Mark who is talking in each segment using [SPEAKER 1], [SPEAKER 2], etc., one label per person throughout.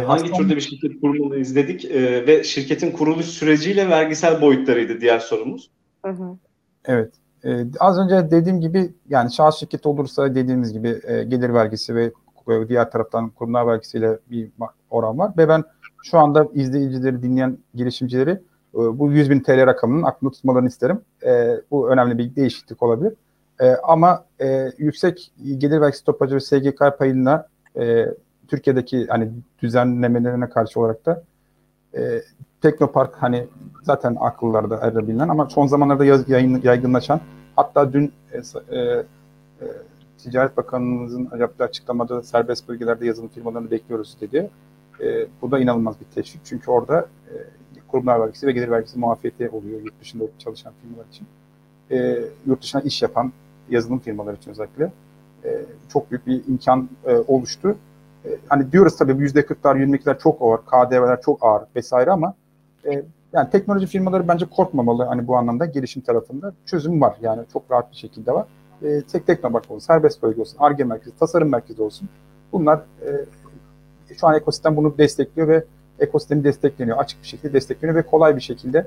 [SPEAKER 1] hangi aslında... türde bir şirket kurmalıyız dedik e, ve şirketin kuruluş süreciyle vergisel boyutlarıydı diğer sorumuz.
[SPEAKER 2] Hı hı.
[SPEAKER 3] Evet. Ee, az önce dediğim gibi yani şahıs şirketi olursa dediğimiz gibi e, gelir vergisi ve e, diğer taraftan kurumlar vergisiyle bir oran var ve ben şu anda izleyicileri dinleyen girişimcileri e, bu 100 bin TL rakamının aklında tutmalarını isterim. E, bu önemli bir değişiklik olabilir. E, ama e, yüksek gelir vergisi stopajı ve SGK payına e, Türkiye'deki hani düzenlemelerine karşı olarak da e, Teknopark hani zaten akıllarda arada bilinen ama son zamanlarda yayın, yaygınlaşan hatta dün e, e, e, Ticaret Bakanımızın yaptığı açıklamada serbest bölgelerde yazılım firmalarını bekliyoruz dedi. E, bu da inanılmaz bir teşvik çünkü orada e, kurumlar vergisi ve gelir vergisi muafiyeti oluyor yurt dışında çalışan firmalar için. E, yurt dışına iş yapan yazılım firmaları için özellikle e, çok büyük bir imkan e, oluştu. E, hani diyoruz tabii bu yüzde kırklar, yirmilikler çok ağır, KDV'ler çok ağır vesaire ama e, yani teknoloji firmaları bence korkmamalı hani bu anlamda gelişim tarafında çözüm var yani çok rahat bir şekilde var. E, tek Teknopark olsun, serbest bölge olsun, ARGE merkezi, tasarım merkezi olsun. Bunlar e, şu an ekosistem bunu destekliyor ve ekosistemi destekleniyor. Açık bir şekilde destekleniyor ve kolay bir şekilde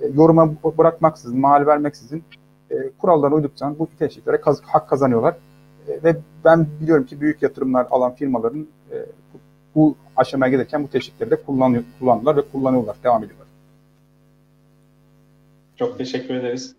[SPEAKER 3] e, yoruma bırakmaksızın, mal vermeksizin e, kurallarına uyduktan bu teşviklere hak kazanıyorlar. E, ve ben biliyorum ki büyük yatırımlar alan firmaların e, bu, aşamaya gelirken bu teşvikleri de kullanıyor, kullandılar ve kullanıyorlar, devam ediyorlar.
[SPEAKER 1] Çok teşekkür ederiz.